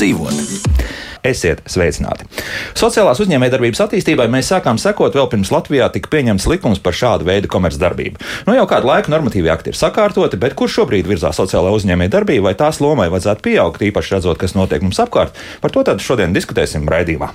kā labāk dzīvot. Esiet sveicināti! Sociālās uzņēmējdarbības attīstībai mēs sākām sekot vēl pirms Latvijā tika pieņemts likums par šādu veidu komercdarbību. Nu, jau kādu laiku normatīvi akti ir sakārtoti, bet kur šobrīd virzās sociālā uzņēmējdarbība vai tās lomai vajadzētu pieaugt, īpaši redzot, kas notiek mums apkārt, par to tad šodien diskutēsim raidījumā.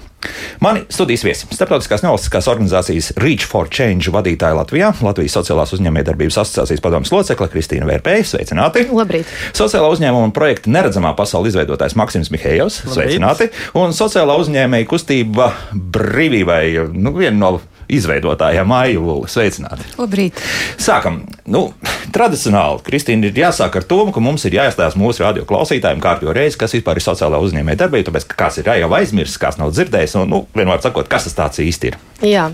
Mani studijas viesi - Startautiskās nevalstiskās organizācijas Reach for Change vadītāja Latvijā, Latvijas Sociālās uzņēmējdarbības asociācijas padomus locekle Kristīna Vērpēja. Sveicināti! Labrīt! Sociālā uzņēmuma projekta Neredzamā pasaule izveidotājs Maksims Mihējovs. Sveicināti! Un sociālā uzņēmēja kustība brīvībai, nu, viena no izveidotājiem Maija Vula. Sveicināti! Labrīt! Sākam! Nu, tradicionāli, Kristīna, ir jāsāk ar to, ka mums ir jāizstāsta mūsu radio klausītājiem kārtīgi reizi, kas vispār ir sociālā uzņēmēja darbība, tāpēc ka kāds ir jau aizmirsis, kāds nav dzirdējis, un, nu, vienmēr sakot, kas tas tāds īsti ir. Jā,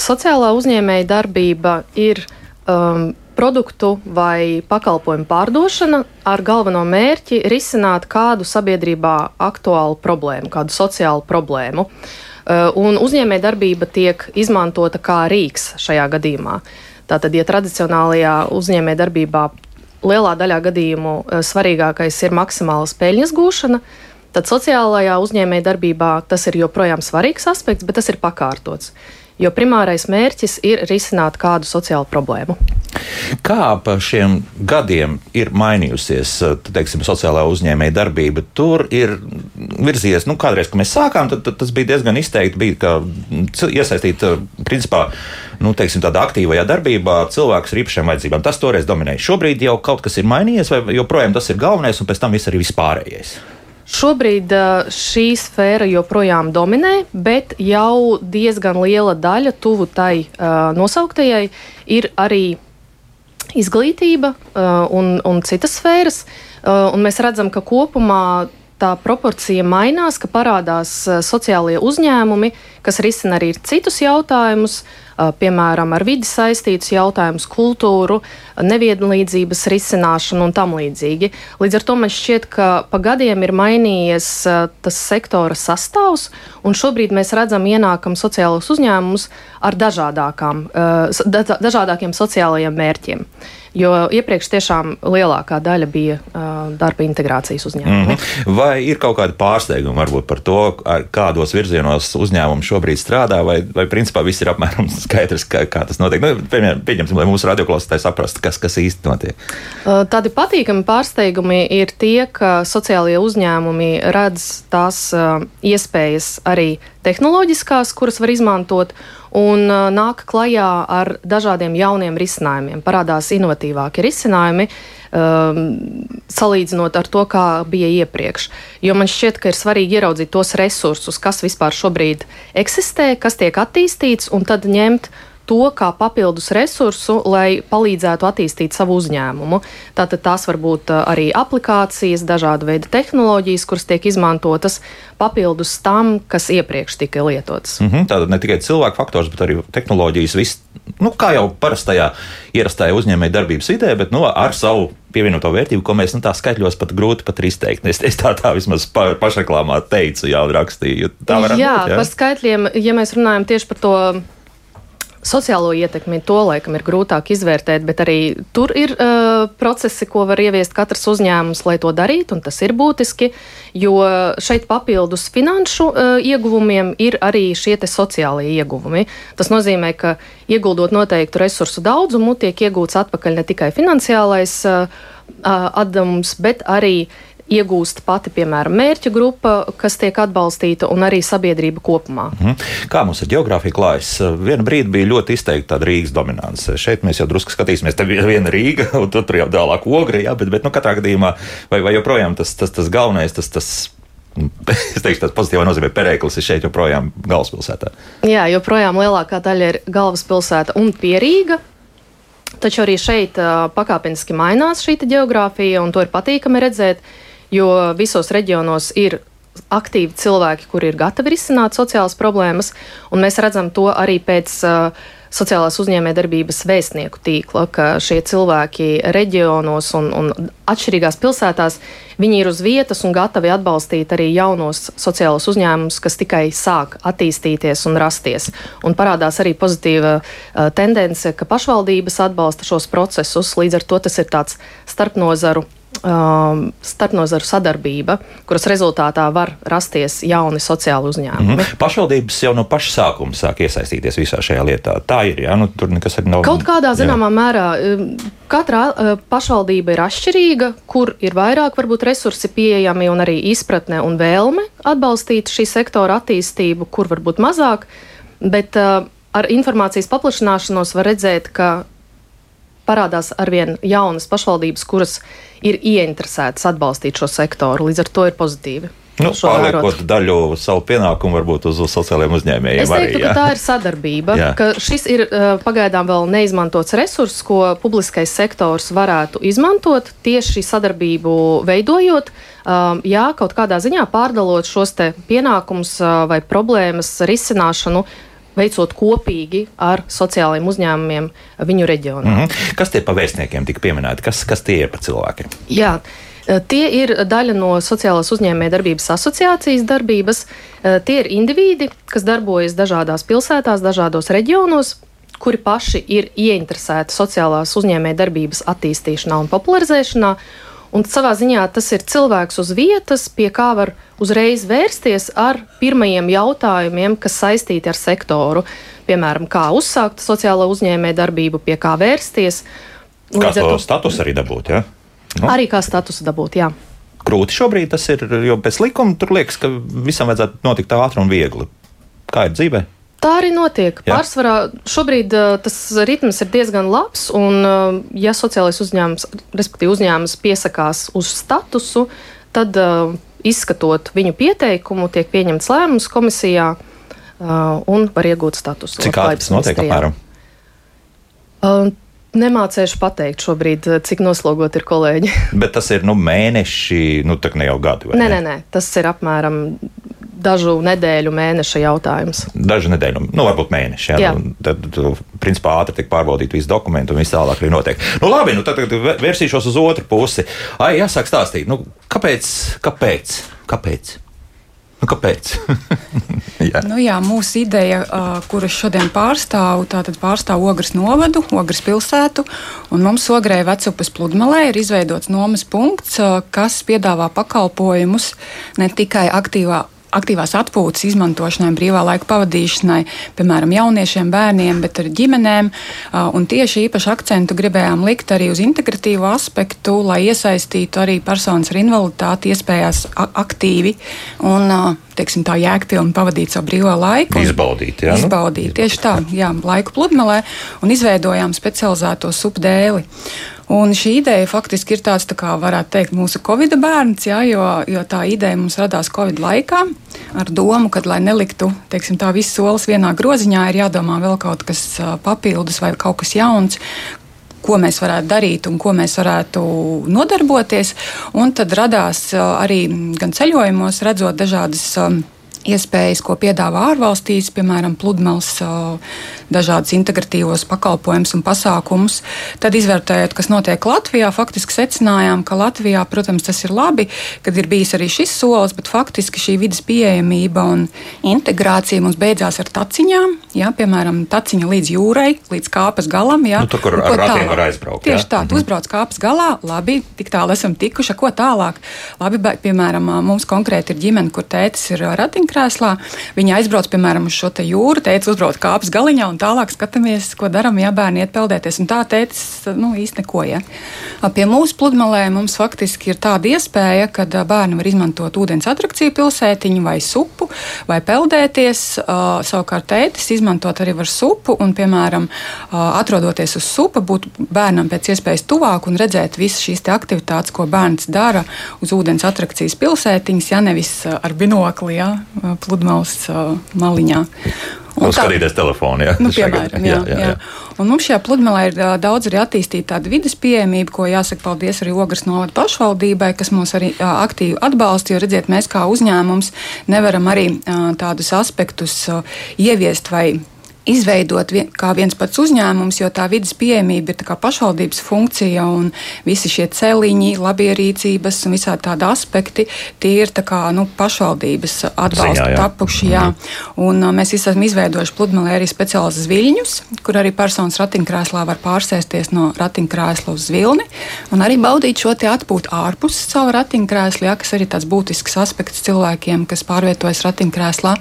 sociālā uzņēmēja darbība ir. Um, produktu vai pakalpojumu pārdošana ar galveno mērķi risināt kādu sabiedrībā aktuālu problēmu, kādu sociālu problēmu. Uh, un uzņēmējdarbība tiek izmantota kā rīks šajā gadījumā. Tātad, ja tradicionālajā uzņēmējdarbībā lielā daļā gadījumu uh, svarīgākais ir maksimāla peļņas gūšana, tad sociālajā uzņēmējdarbībā tas ir joprojām svarīgs aspekts, bet tas ir pakārtots jo primārais mērķis ir risināt kādu sociālu problēmu. Kā pa šiem gadiem ir mainījusies teiksim, sociālā uzņēmēja darbība? Tur ir virzies, nu, kādreiz, kad mēs sākām, tad, tad tas bija diezgan izteikti, bija, ka iesaistīt, principā, nu, teiksim, tādā aktīvajā darbībā cilvēkus ar īpašām vajadzībām. Tas toreiz dominēja. Šobrīd jau kaut kas ir mainījies, vai joprojām tas ir galvenais, un pēc tam viss arī vispārējais. Šobrīd šī sfēra joprojām dominē, bet jau diezgan liela daļa tuvu tai nosauktajai ir arī izglītība un, un citas sfēras. Un mēs redzam, ka kopumā tā proporcija mainās, ka parādās sociālie uzņēmumi, kas risina arī citus jautājumus, piemēram, ar vidi saistītus jautājumus, kultūru, nevienlīdzības risināšanu un tam līdzīgi. Līdz ar to man šķiet, ka pa gadiem ir mainījies tas sektora sastāvs, un šobrīd mēs redzam ienākam sociālos uzņēmumus ar dažādākām, dažādākiem sociālajiem mērķiem. Jo iepriekš tiešām lielākā daļa bija uh, darba integrācijas uzņēmumi. Mm -hmm. Vai ir kaut kādi pārsteigumi varbūt par to, kādos virzienos uzņēmumi šobrīd strādā, vai, vai principā viss ir apmēram skaidrs, kā, kā tas notiek? Nu, pieņemsim, lai mūsu radioklausītāji saprastu, kas, kas īsti notiek. Uh, tādi patīkami pārsteigumi ir tie, ka sociālie uzņēmumi redz tās uh, iespējas arī tehnoloģiskās, kuras var izmantot, un nāk klajā ar dažādiem jauniem risinājumiem. Parādās inovatīvāki risinājumi, um, salīdzinot ar to, kā bija iepriekš. Jo man šķiet, ka ir svarīgi ieraudzīt tos resursus, kas vispār šobrīd eksistē, kas tiek attīstīts, un tad ņemt to kā papildus resursu, lai palīdzētu attīstīt savu uzņēmumu. Tātad tās var būt uh, arī aplikācijas, dažāda veida tehnoloģijas, kuras tiek izmantotas papildus tam, kas iepriekš tika lietotas. Mm -hmm, Tātad ne tikai cilvēku faktors, bet arī tehnoloģijas, viss, nu, kā jau parastajā ierastajā uzņēmēja darbības vidē, bet nu, ar savu pievienoto vērtību, ko mēs nu, tā skaitļos pat grūti pat izteikt. Es, es tā, tā vismaz pa, pašreklāmā teicu, jā, rakstīju. Tā jā, būt, jā, par skaitļiem, ja mēs runājam tieši par to Sociālo ietekmi to laikam ir grūtāk izvērtēt, bet arī tur ir uh, procesi, ko var ieviest katrs uzņēmums, lai to darītu, un tas ir būtiski, jo šeit papildus finanšu uh, ieguvumiem ir arī šie sociālie ieguvumi. Tas nozīmē, ka ieguldot noteiktu resursu daudzumu, tiek iegūts atpakaļ ne tikai finansiālais uh, atdevums, bet arī uh, iegūst pati, piemēram, mērķa grupa, kas tiek atbalstīta, un arī sabiedrība kopumā. Mhm. Kā mums ar geogrāfiju klājas? Vienu brīdi bija ļoti izteikta tāda Rīgas dominance. Šeit mēs jau drusku skatīsimies, te ir viena Rīga, un tur jau tālāk ogri, jā, bet, bet nu, katrā gadījumā vai, vai joprojām tas, tas, tas galvenais, tas, tas es teikšu, tas pozitīvā nozīmē, Perēklis ir šeit joprojām galvaspilsētā. Jā, joprojām lielākā daļa ir galvaspilsēta un pierīga. Taču arī šeit pakāpeniski mainās šī geogrāfija, un to ir patīkami redzēt. Uh, jo visos reģionos ir aktīvi cilvēki, kuri ir gatavi risināt sociālas problēmas, un mēs redzam to arī pēc uh, sociālās uzņēmējdarbības vēstnieku tīkla, ka šie cilvēki reģionos un, un atšķirīgās pilsētās, viņi ir uz vietas un gatavi atbalstīt arī jaunos sociālos uzņēmumus, kas tikai sāk attīstīties un rasties. Un parādās arī pozitīva uh, tendence, ka pašvaldības atbalsta šos procesus, līdz ar to tas ir tāds starpnozaru um, starpnozaru sadarbība, kuras rezultātā var rasties jauni sociāli uzņēmumi. Mm -hmm. Pašvaldības jau no paša sākuma sāk iesaistīties visā šajā lietā. Tā ir, jā, nu, tur nekas arī nav. Kaut kādā zināmā jā. mērā um, katra uh, pašvaldība ir atšķirīga, kur ir vairāk varbūt resursi pieejami un arī izpratne un vēlme atbalstīt šī sektora attīstību, kur varbūt mazāk, bet uh, ar informācijas paplašināšanos var redzēt, ka parādās arvien jaunas pašvaldības, kuras ir ieinteresētas atbalstīt šo sektoru. Līdz ar to ir pozitīvi. Nu, pārliekot daļu savu pienākumu varbūt uz, sociālajiem uzņēmējiem. Es teiktu, arī, ka tā ir sadarbība, jā. ka šis ir pagaidām vēl neizmantots resurss, ko publiskais sektors varētu izmantot tieši sadarbību veidojot. Jā, kaut kādā ziņā pārdalot šos pienākumus vai problēmas risināšanu veicot kopīgi ar sociālajiem uzņēmumiem viņu reģionā. Mm -hmm. Kas tie pa vēstniekiem tika pieminēti? Kas, kas tie ir pa cilvēkiem? Jā. E, tie ir daļa no Sociālās uzņēmējdarbības asociācijas darbības. E, tie ir indivīdi, kas darbojas dažādās pilsētās, dažādos reģionos, kuri paši ir ieinteresēti sociālās uzņēmējdarbības attīstīšanā un popularizēšanā. Un savā ziņā tas ir cilvēks uz vietas, pie kā var uzreiz vērsties ar pirmajiem jautājumiem, kas saistīti ar sektoru. Piemēram, kā uzsākt sociālo uzņēmēju darbību, pie kā vērsties. Kā to status arī dabūt? Ja? Nu? Arī kā status dabūt, jā. Grūti šobrīd tas ir, jo pēc likuma tur liekas, ka visam vajadzētu notikt ātri un viegli. Kā ir dzīvē? Tā arī notiek. Jā. Pārsvarā šobrīd uh, tas ritms ir diezgan labs, un, uh, ja sociālais uzņēmums, respektīvi uzņēmums, piesakās uz statusu, tad uh, izskatot viņu pieteikumu, tiek pieņemts lēmums komisijā un var iegūt statusu. Cik ātri tas notiek apmēram? Nemācēšu pateikt šobrīd, cik noslogot ir kolēģi. Bet tas ir nu, mēneši, nu tā ne jau gadi. Nē, nē, nē, tas ir apmēram dažu nedēļu, mēneša jautājums. Dažu nedēļu, nu, varbūt mēneši. Ja? Jā. Nu, tad, principā, ātri tiek pārbaudīti visi dokumenti un viss tālāk arī notiek. Nu, labi, nu, tad, tad vērsīšos uz otru pusi. Ai, jāsāk stāstīt, nu, kāpēc? Kāpēc? kāpēc? Nu, kāpēc? jā. Nu, jā, mūsu ideja, uh, kuras šodien pārstāv, tātad pārstāv Ogres novadu, Ogres pilsētu, un mums Ogrē Vecupas pludmalē ir izveidots nomas punkts, uh, kas piedāvā pakalpojumus ne tikai aktīvā aktīvās atpūtas izmantošanai, brīvā laika pavadīšanai, piemēram, jauniešiem, bērniem, bet arī ģimenēm. Un tieši īpaši akcentu gribējām likt arī uz integratīvu aspektu, lai iesaistītu arī personas ar invaliditāti iespējās aktīvi un teiksim, tā jēgpilni pavadīt savu brīvo laiku. Izbaudīt, jā. Nu? Izbaudīt, tieši tā, jā, laiku pludmalē un izveidojām specializēto subdēli. Un šī ideja faktiski ir tāds, tā kā varētu teikt, mūsu Covid bērns, jā, jo, jo tā ideja mums radās Covid laikā ar domu, ka, lai neliktu teiksim, tā visu solis vienā groziņā, ir jādomā vēl kaut kas papildus vai kaut kas jauns, ko mēs varētu darīt un ko mēs varētu nodarboties. Un tad radās arī gan ceļojumos, redzot dažādas iespējas, ko piedāvā ārvalstīs, piemēram, pludmales, dažādas integratīvos pakalpojumus un pasākumus. Tad, izvērtējot, kas notiek Latvijā, faktiski secinājām, ka Latvijā, protams, tas ir labi, kad ir bijis arī šis solis, bet faktiski šī vidas pieejamība un integrācija mums beidzās ar taciņām. Jā, piemēram, taciņa līdz jūrai, līdz kāpas galam. Jā, nu, tur, kur ar ratiem var aizbraukt. Tieši jā? tā, tu mhm. uzbrauc kāpas galā, labi, tik tālu esam tikuši, ko tālāk. Labi, bet, piemēram, mums konkrēti ir ģimene, kur tētis ir ratiņkrēslā. Viņi aizbrauc, piemēram, uz šo jūru, tētis uzbrauc kāpas galiņā un tālāk skatāmies, ko darām, ja bērni iet peldēties. Un tā tētis nu, īsti neko. Ja. Pie mūsu pludmalē mums faktiski ir tāda iespēja, ka bērni var izmantot ūdens atrakciju pilsētiņu vai supu vai peldēties. Savukārt tētis izmantot arī var supu un, piemēram, atrodoties uz supa, būt bērnam pēc iespējas tuvāk un redzēt visas šīs aktivitātes, ko bērns dara uz ūdens atrakcijas pilsētiņas, ja nevis ar binokli, ja, pludmales maliņā. Un nu, skatīties telefonā. Ja? Nu, piemēram, jā, jā, jā. Jā. Un mums šajā pludmalē ir uh, daudz arī attīstīta tāda vidas pieejamība, ko jāsaka paldies arī Ogres novada pašvaldībai, kas mūs arī aktīvi atbalsta. Jo, redziet, mēs kā uzņēmums nevaram arī tādus aspektus ieviest vai izveidot vien, kā viens pats uzņēmums, jo tā vidas pieejamība ir pašvaldības funkcija un visi šie celiņi, labierīcības un visādi tādi aspekti, tie ir kā, nu, pašvaldības atbalsta Ziņā, jā. tapuši. Jā. Mhm. Un, mēs esam izveidojuši pludmalē arī speciālus viļņus, kur arī personas ratiņkrēslā var pārsēsties no ratiņkrēsla uz vilni un arī baudīt šo atpūtu ārpus savu ratiņkrēslu, jā, kas arī tāds būtisks aspekts cilvēkiem, kas pārvietojas ratiņkrēslā.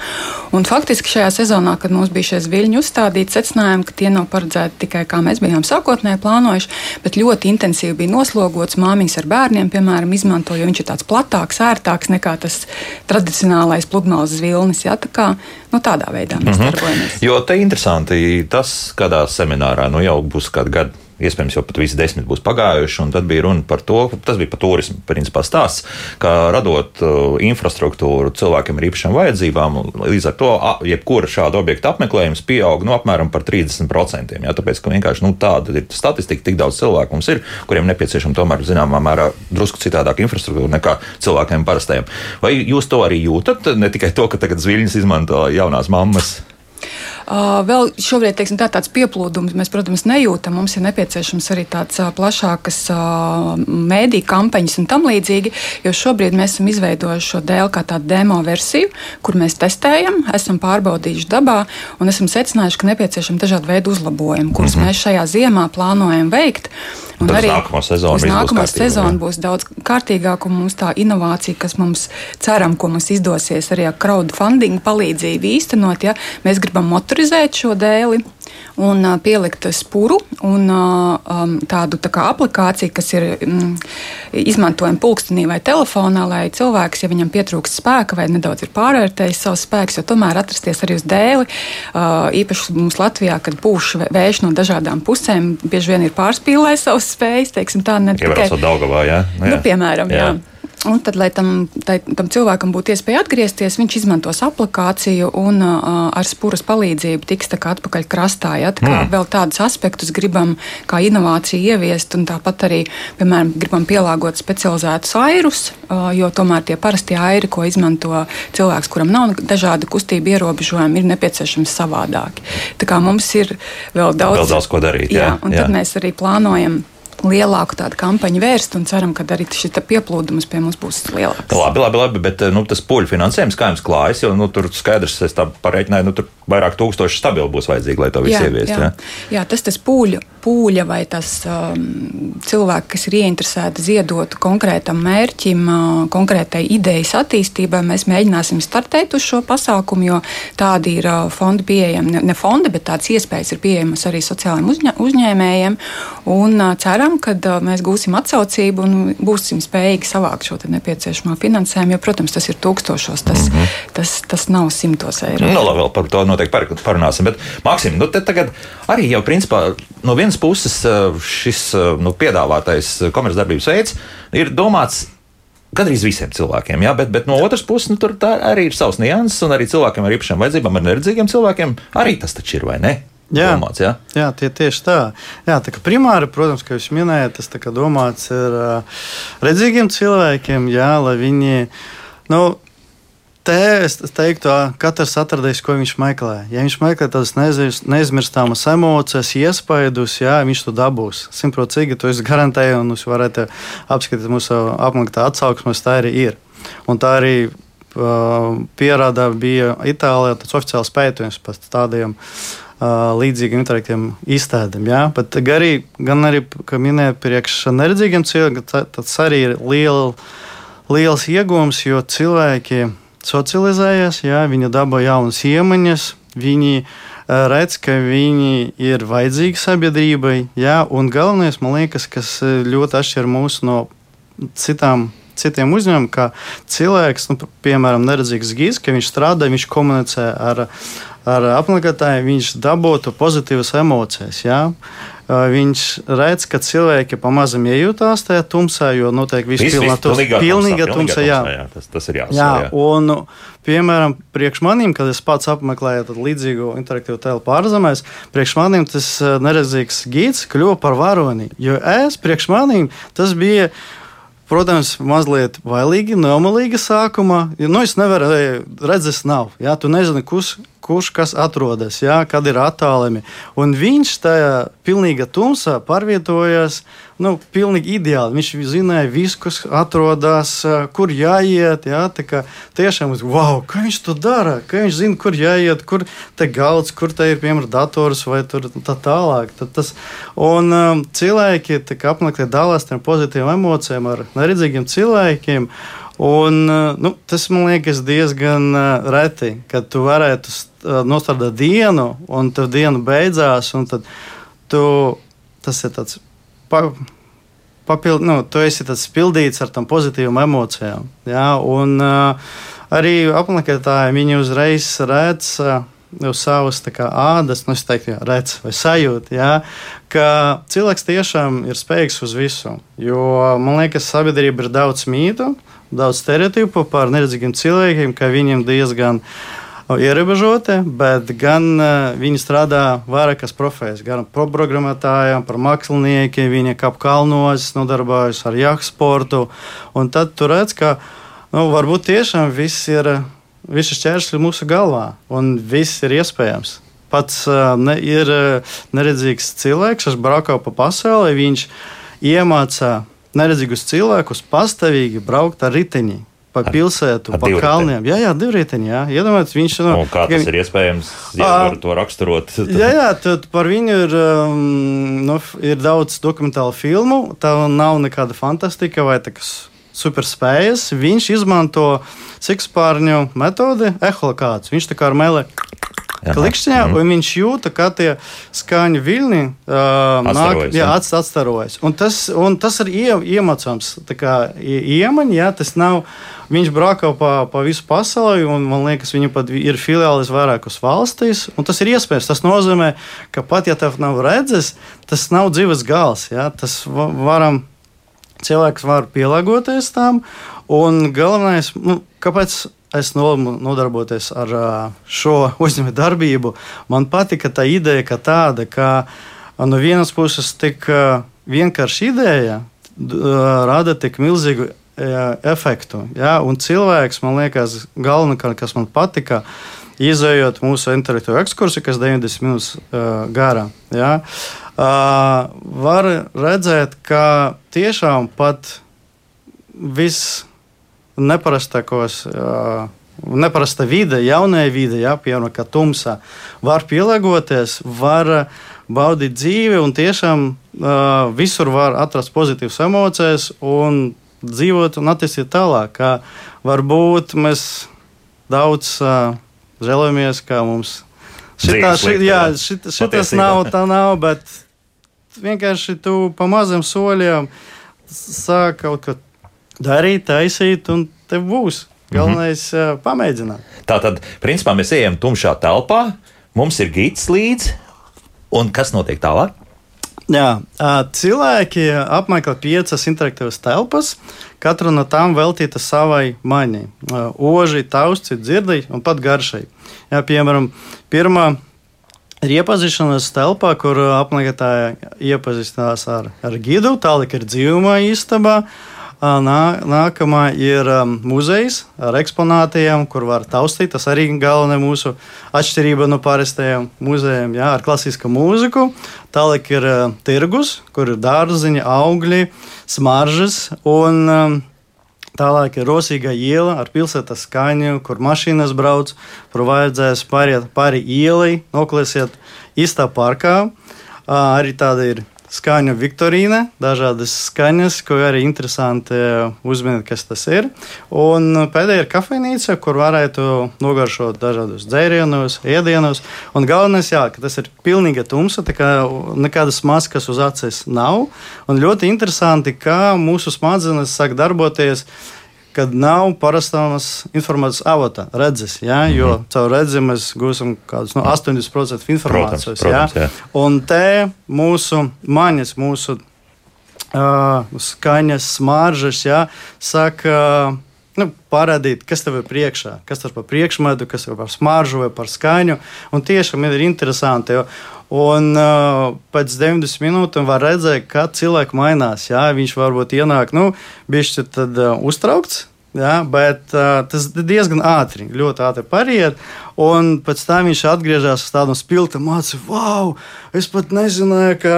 Un faktiski šajā sezonā, kad mums bija šie viļņi, viņi uzstādīti secinājumi, ka tie nav paredzēti tikai kā mēs bijām sākotnēji plānojuši, bet ļoti intensīvi bija noslogots māmiņas ar bērniem, piemēram, izmanto, jo viņš ir tāds platāks, ērtāks nekā tas tradicionālais pludmales vilnis. Ja? Tā kā, nu, tādā veidā mēs mm -hmm. darbojamies. Jo te interesanti tas, kādā seminārā nu, jau būs kādu gadu iespējams jau pat visi desmit būs pagājuši. Tad bija runa par to, tas bija par turismu principā stāsts, kā radot uh, infrastruktūru cilvēkiem ar īpašām vajadzībām. Līdz ar to jebkura šāda objekta apmeklējums pieaug no nu, apmēram par 30%. Jā, tāpēc, ka vienkārši nu, tāda ir statistika, tik daudz cilvēku mums ir, kuriem nepieciešama tomēr zināmā mērā drusku citādāka infrastruktūra nekā cilvēkiem parastajiem. Vai jūs to arī jūtat? Ne tikai to, ka tagad zviļņus izmanto jaunās mammas. Vēl šobrīd teiksim, tā, tāds pieplūdums mēs, protams, nejūtam. Mums ir nepieciešams arī tāds plašākas mēdīņu kampaņas un tam līdzīgi, jo šobrīd mēs esam izveidojuši šo dēlu kā tādu demo versiju, kur mēs testējam, esam pārbaudījuši dabā un esam secinājuši, ka nepieciešami dažādi veidi uzlabojumi, kurus mm -hmm. mēs šajā ziemā plānojam veikt. Un Tad arī nākamā sezona, uz nākamā būs sezona būs daudz kārtīgāka, un mums tā inovācija, kas mums ceram, ko mums izdosies arī ar crowdfunding palīdzību īstenot, ja mēs gribam motorizēt šo dēli un uh, pielikt spuru un uh, tādu tā kā aplikāciju, kas ir mm, izmantojama pulkstenī vai telefonā, lai cilvēks, ja viņam pietrūkst spēka vai nedaudz ir pārvērtējis savus spēkus, jo tomēr atrasties arī uz dēli. Uh, īpaši mums Latvijā, kad pūš vējš no dažādām pusēm, bieži vien ir pārspīlējis savus spējas, teiksim tā, ne tikai. Daugavā, jā? Nu, jā. Nu, piemēram, jā. jā. Un tad, lai tam, tai, tam cilvēkam būtu iespēja atgriezties, viņš izmantos aplikāciju un uh, ar spuras palīdzību tiks atpakaļ krastā. Ja? Tā kā mm. vēl tādus aspektus gribam kā inovāciju ieviest, un tāpat arī, piemēram, gribam pielāgot specializētus airus, uh, jo tomēr tie parastie airi, ko izmanto cilvēks, kuram nav dažādi kustību ierobežojumi, ir nepieciešams savādāki. Tā kā mums ir vēl daudz, vēl daudz ko darīt. Jā, jā, un jā. tad mēs arī plānojam lielāku tādu kampaņu vērst un ceram, ka arī šis pieplūdums pie mums būs lielāks. Labi, labi, labi bet nu, tas poļu finansējums kā jums klājas, jo nu, tur skaidrs, es tā pareiķināju, nu, tur vairāk tūkstoši stabili būs vajadzīgi, lai to visu ieviestu. Jā. Jā. jā, tas tas pūļu, pūļa vai tas um, cilvēki, kas ir ieinteresēti ziedot konkrētam mērķim, uh, konkrētai idejas attīstībai, mēs mēģināsim startēt uz šo pasākumu, jo tādi ir uh, fondi pieejami, ne, ne fondi, bet tādas iespējas ir pieejamas arī sociālajiem uzņē, uzņēmējiem. Un uh, ceram, ka uh, mēs gūsim atsaucību un būsim spējīgi savākt šo nepieciešamo finansējumu, jo, protams, tas ir tūkstošos, tas, mm -hmm. tas, tas nav simtos eiro. Nu, labi, vēl par to noteikti parunāsim. Bet, Maksim, nu, tagad arī jau principā no vienas puses eh, šis nu, piedāvātais komercdarbības veids ir domāts gandrīz visiem cilvēkiem, jā, bet, bet no otras puses, nu, tur arī ir savs nianses, un arī cilvēkiem ar īpašām vajadzībām, ar neredzīgiem cilvēkiem arī tas taču ir, vai ne? Jā, domāts, jā? jā tie, tieši tā. Jā, tā primāri, protams, kā jūs minējāt, tas domāts ir redzīgiem cilvēkiem, jā, lai viņi. Nu, te es teiktu, katrs atradīs, ko viņš meklē. Ja viņš meklē tādas neizmirstāmas emocijas, iespaidus, jā, viņš to dabūs. Simtprocentīgi to es garantēju, un jūs varat apskatīt mūsu apmaksā atsauksmes, tā arī ir. Un tā arī uh, pierāda bija Itālijā tas oficiāls pētījums par tādiem. Uh, līdzīgiem intelektiem izstādēm. Ja? Bet arī, gan arī, kā minēja, priekš neredzīgiem cilvēkiem, tas arī ir liela, liels iegūms, jo cilvēki socializējas, jā, viņi dabū jaunas iemaņas, viņi redz, ka viņi ir vajadzīgi sabiedrībai. Jā, un galvenais, man liekas, kas ļoti atšķir mūs no citām. Citiem uzņēmumiem, kā cilvēks, nu, piemēram, neredzīgs gīds, ka viņš strādā, viņš komunicē ar, ar apmeklētājiem, viņš dabūtu pozitīvas emocijas. Jā. Ja? viņš redz, ka cilvēki pamazam iejūtās tajā tumsā, jo notiek viss pilnā tumsā. Pilnīga tumsa, jā. jā. Tas, tas ir jāsaka. Jā, jā. Un, piemēram, priekš maniem, kad es pats apmeklēju līdzīgu interaktīvu telpu ārzemēs, priekš maniem tas neredzīgs gids kļuva par varoni. Jo es priekš maniem tas bija. Protams, mazliet bailīgi, nomalīgi sākumā. Nu, es nevaru redzēt, nav. Jā, tu nezini, kus, kurš kas atrodas, jā, kad ir attālumi. Un viņš tajā pilnīga tumsā pārvietojas. Nu, pilnīgi ideāli. Viņš zināja, visu, kas atrodas, kur jāiet. Jā, tā tiešām, wow, kā viņš to dara? Kā viņš zina, kur jāiet, kur te galds, kur te ir piemēram dators vai tā tālāk. Tad tas, un um, cilvēki apmeklē dalās ar pozitīvām emocijām, ar neredzīgiem cilvēkiem. Un, uh, nu, tas man liekas diezgan uh, reti, kad tu varētu uh, nostrādāt dienu, un tā diena beidzās, tad tu, tas ir tāds. Pa, Papild, nu, tu esi pildīts ar tām pozitīvām emocijām. Ja? Un, arī apmeklētāji viņi uzreiz redz uz savas kā, ādas, nu, teiktu, jā, redz vai sajūt, jā, ka cilvēks tiešām ir spējīgs uz visu. Jo man liekas, sabiedrība ir daudz mītu, daudz stereotipu par neredzīgiem cilvēkiem, ka viņiem diezgan ierobežoti, bet gan uh, viņi strādā vairākas profesijas, gan par programmētājiem, par māksliniekiem, viņi kap kalnos, nodarbojas ar jahtu sportu. Un tad tu redz, ka nu, varbūt tiešām viss ir, visi šķēršļi mūsu galvā, un viss ir iespējams. Pats uh, ne, ir neredzīgs cilvēks, kas braukā pa pasauli, viņš iemācās neredzīgus cilvēkus pastāvīgi braukt ar riteni. Pa pilsētu, ar pa kalniem. Jā, jā, divriteņi. Jā. Iedomājieties, viņš no, nu, kā tas ir iespējams, ja var to raksturot. jā, jā, tad par viņu ir, um, nu, ir daudz dokumentālu filmu. Tā nav nekāda fantastika vai tādas superspējas. Viņš izmanto sikspārņu metodi, eholokāts. Viņš tā kā ar mēlē klikšķiņā, mm. un viņš jūta, ka tie skaņu viļņi uh, nāk, jā, atstarojas. Un tas, un tas ir ie, iemācāms. Iemaņa, jā, tas nav. Viņš brauca pa, pa visu pasauli, un man liekas, viņam pat ir filiālis vairākas valstīs. Tas ir iespējams. Tas nozīmē, ka pat ja tev nav redzes, tas nav dzīves gals. Jā, tas varam, cilvēks var pielāgoties tam. Un galvenais, nu, kāpēc es nodarboties ar šo uzņēmēju darbību. Man patika tā ideja, ka tāda, ka no vienas puses tik vienkārša ideja rada tik milzīgu efektu. Ja? Un cilvēks, man liekas, galvenais, kas man patika, izējot mūsu intelektuālo ekskursu, kas 90 minūtes uh, gara. Ja? Uh, var redzēt, ka tiešām pat viss neparastākos. Uh, Neparasta vide, jaunai vide, ja, piemēram, kā tumsā, var pielāgoties, var baudīt dzīvi un tiešām uh, visur var atrast pozitīvas emocijas un dzīvot un attīstīt tālāk. Kā varbūt mēs daudz uh, žēlojamies, ka mums šitā, šit, jā, šit, šitas nav, tā nav, bet vienkārši tu pa maziem soļiem sāk kaut ko darīt, taisīt, un tev būs. Galvenais ir mm -hmm. pamēģināt. Tā tad, principā, mēs ejam tumšā telpā, mums ir gids līdzi, un kas notiek tālāk? Jā, cilvēki apmeklē piecas interaktīvas telpas. Katra no tām veltīta savai maiņai. Oži, tausti, dzirdai un pat garšai. Jā, piemēram, pirmā ir iepazīšanās telpā, kur apmeklētāji iepazīstinās ar, ar gidu. Tālāk ir dzīvumā istabā. Nā, nākamā ir um, muzejs ar eksponātiem, kur var taustīt. Tas arī galvenā mūsu atšķirība no parastajiem muzejiem, jā, ar klasisku mūziku. Tālāk ir uh, tirgus, kur ir dārziņi, augļi, smaržas. Un, um, Tālāk ir rosīga iela ar pilsētas skaņu, kur mašīnas brauc, kur vajadzēs pāriet pāri ielai, noklēsiet īstā parkā. Arī tāda ir skaņu viktorīna, dažādas skaņas, ko arī interesanti uzminēt, kas tas ir. Un pēdējā ir kafejnīca, kur varētu nogaršot dažādus dzērienus, ēdienus. Un galvenais, jā, ka tas ir pilnīga tumsa, tā kā nekādas maskas uz acis nav. Un ļoti interesanti, kā mūsu smadzenes sāk darboties kad nav parastās informācijas avota, redzes. Ja? Mm -hmm. Jo caur redzi mēs gūstam kādus no 80% informācijas. Protams, protams, ja? Un te mūsu maņas, mūsu uh, skaņas, smaržas, ja? saka. Uh, nu, parādīt, kas tev ir priekšā, kas ir par priekšmetu, kas ir par smaržu vai par skaņu. Un tiešām ir interesanti. Jo, Un uh, pēc 90 minūtēm var redzēt, kā cilvēks mainās. Jā, viņš varbūt ienāk, nu, bišķi tad uh, uztraukts, Ja, bet uh, tas diezgan ātri, ļoti ātri pariet. Un pēc tam viņš atgriežas uz tādu spilgtu mācību, wow, es pat nezināju, ka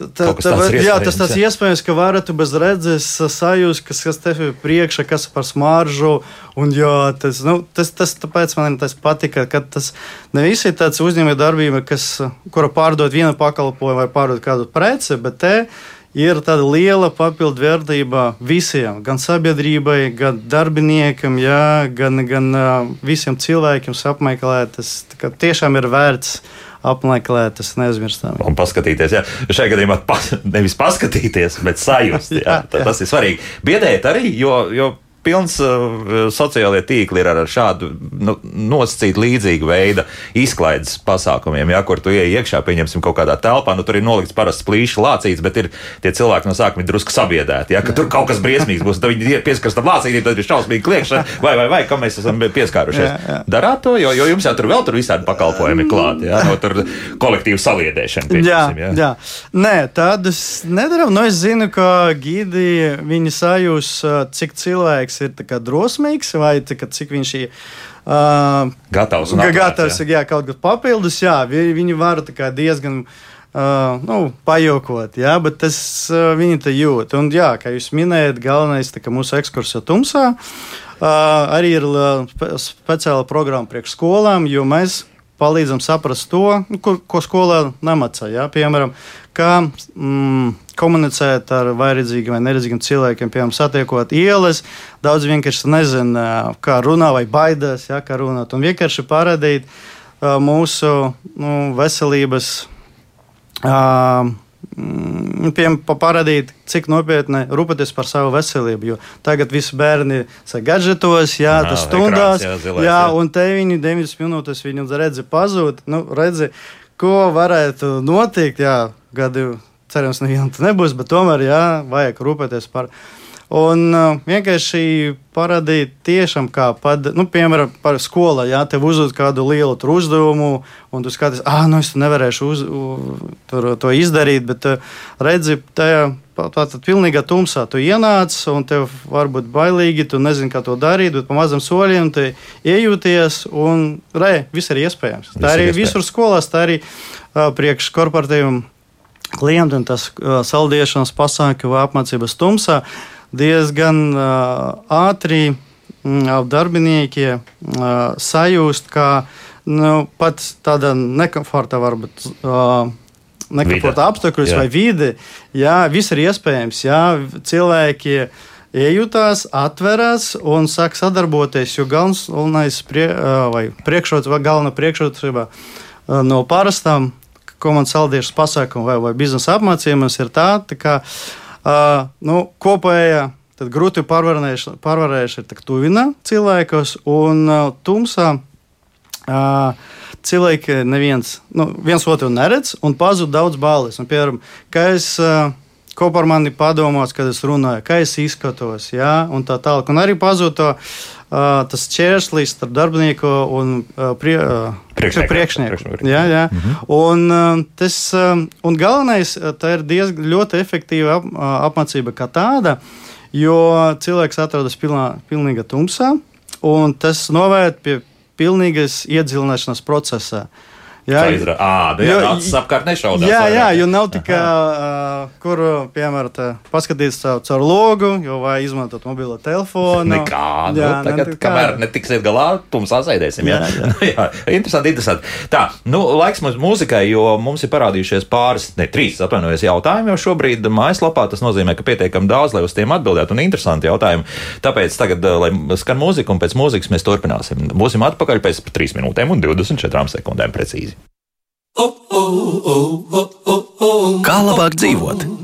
Tā, tā, jā, tas tas iespējams, ka varat bez redzes sajust, kas, kas tev ir priekšā, kas par smaržu. Un, jā, tas, nu, tas, tas tāpēc man tas patika, ka tas ne visi ir tāds uzņēmējdarbība, kas, kura pārdod vienu pakalpojumu vai pārdod kādu preci, bet te ir tāda liela papildu vērtība visiem, gan sabiedrībai, gan darbiniekam, jā, gan, gan visiem cilvēkiem apmeklēt. Tas tiešām ir vērts apmeklēt, tas neaizmirstami. Un paskatīties, jā, šajā gadījumā pas, nevis paskatīties, bet sajust. Jā, jā, jā. Tas ir svarīgi. Biedēt arī, jo. jo pilns uh, sociālajie tīkli ir ar šādu nu, nosacītu līdzīgu veidu izklaides pasākumiem, ja, kur tu ieej iekšā, pieņemsim, kaut kādā telpā, nu tur ir nolikts parasts plīšs lācīts, bet ir tie cilvēki no sākuma drusku sabiedēti, ja, ka tur kaut kas briesmīgs būs, tad viņi pieskars tam lācītim, tad ir šausmīgi kliekšana, vai, vai, vai, kam mēs esam pieskārušies. Jā, jā. Darāt to, jo, jo jums jau tur vēl tur visādi pakalpojumi klāt, ja, no tur kolektīvu saliedēšana. Jā, ja. jā. Nē, tādas nedaram. Nu, es zinu, ka gidi viņi sajūs, cik cilvēki cilvēks ir drosmīgs vai cik viņš ir. Uh, gatavs un gatavs, jā. jā, kaut kas papildus, jā, viņi var diezgan Uh, nu, pajokot, jā, bet tas uh, viņi te jūt. Un, jā, kā jūs minējat, galvenais ir mūsu ekskursija tumsā. Uh, arī ir uh, speciāla programma priekš skolām, jo mēs palīdzam saprast to, nu, ko, ko skolā nemācā. Piemēram, kā mm, komunicēt ar vairedzīgiem vai neredzīgiem cilvēkiem, piemēram, satiekot ielas. Daudz vienkārši nezina, kā runā vai baidās, ja, kā runāt. Un vienkārši parādīt uh, mūsu nu, veselības. Uh, piemēram, parādīt, cik nopietni rūpēties par savu veselību. Jo tagad visi bērni ir gadgetos, jā, jā tas stundās, ekrāns, jā, zilais, jā, jā, un te viņi 90 minūtes viņu redzi pazūd. Nu, redzi, ko varētu notikt, jā, gadu cerams, nevienam tas nebūs, bet tomēr, jā, vajag rūpēties par Un uh, vienkārši parādīt tiešām, kā, pad, nu, piemēram, par skolu, ja tev uzdod kādu lielu uzdevumu, un tu skaties, ah, nu es nevarēšu uz, tur, to izdarīt, bet uh, redzi, tajā tātad pilnīgā tumsā tu ienāc, un tev varbūt bailīgi, tu nezini, kā to darīt, bet pa mazam soļiem tu iejūties, un re, viss ir iespējams. Viss tā arī iespējams. visur skolās, tā arī uh, priekš korporatīviem klientiem tas uh, saldiešanas pasākumi vai apmācības tumsā. Diezgan uh, ātri uh, darbinieki uh, sajūst, ka nu, pat tāda nekomforta varbūt. Nekomforta apstākļus vai vidi, jā, viss ir iespējams. Jā, cilvēki iejutās, atveras un sāk sadarboties. Jo galvenais prie, priekšrocība, galvenā priekšrocība no parastām komandas saldiešu pasākumu vai, vai biznesa apmācībām ir tā, tā ka Uh, nu, kopējā grūti pārvarējuši ir tuvina cilvēkos, un uh, tumsā uh, cilvēki neviens nu, viens otru neredz un pazūd daudz balles. Un, piemēram, kā es uh, kopā ar mani padomās, kad es runāju, kā es izskatos, jā, un tā tālāk. Un arī pazūd to uh, tas čērslis starp darbinieku un uh, prie, uh, priekšnieku. Jā, jā. Mm -hmm. un, uh, tas, uh, un galvenais, tā ir diezgan ļoti efektīva ap, uh, apmācība kā tāda, jo cilvēks atrodas pilnā, pilnīga tumsā, un tas novērt pie pilnīgas iedziļināšanās procesā. Uh, Jā, tā ir āda. Jā, acis apkārt nešaudās. Jā, jā, jo nav tikai, uh, kur, piemēram, tā, paskatīties caur, caur logu, jo vai izmantot mobilo telefonu. Nekādu. Jā, nu, tagad, ne, kamēr netiksiet galā, tumsā sēdēsim. Jā, jā, jā. jā interesanti, interesanti. Tā, nu, laiks mums mūzikai, jo mums ir parādījušies pāris, ne trīs, atvainojos, jautājumi jau šobrīd mājaslapā. Tas nozīmē, ka pietiekami daudz, lai uz tiem atbildētu, un interesanti jautājumi. Tāpēc tagad, lai skan mūzika, un pēc mūzikas mēs turpināsim. Būsim atpakaļ pēc 3 minūtēm un 24 sekundēm precīzi. Kā labāk dzīvot?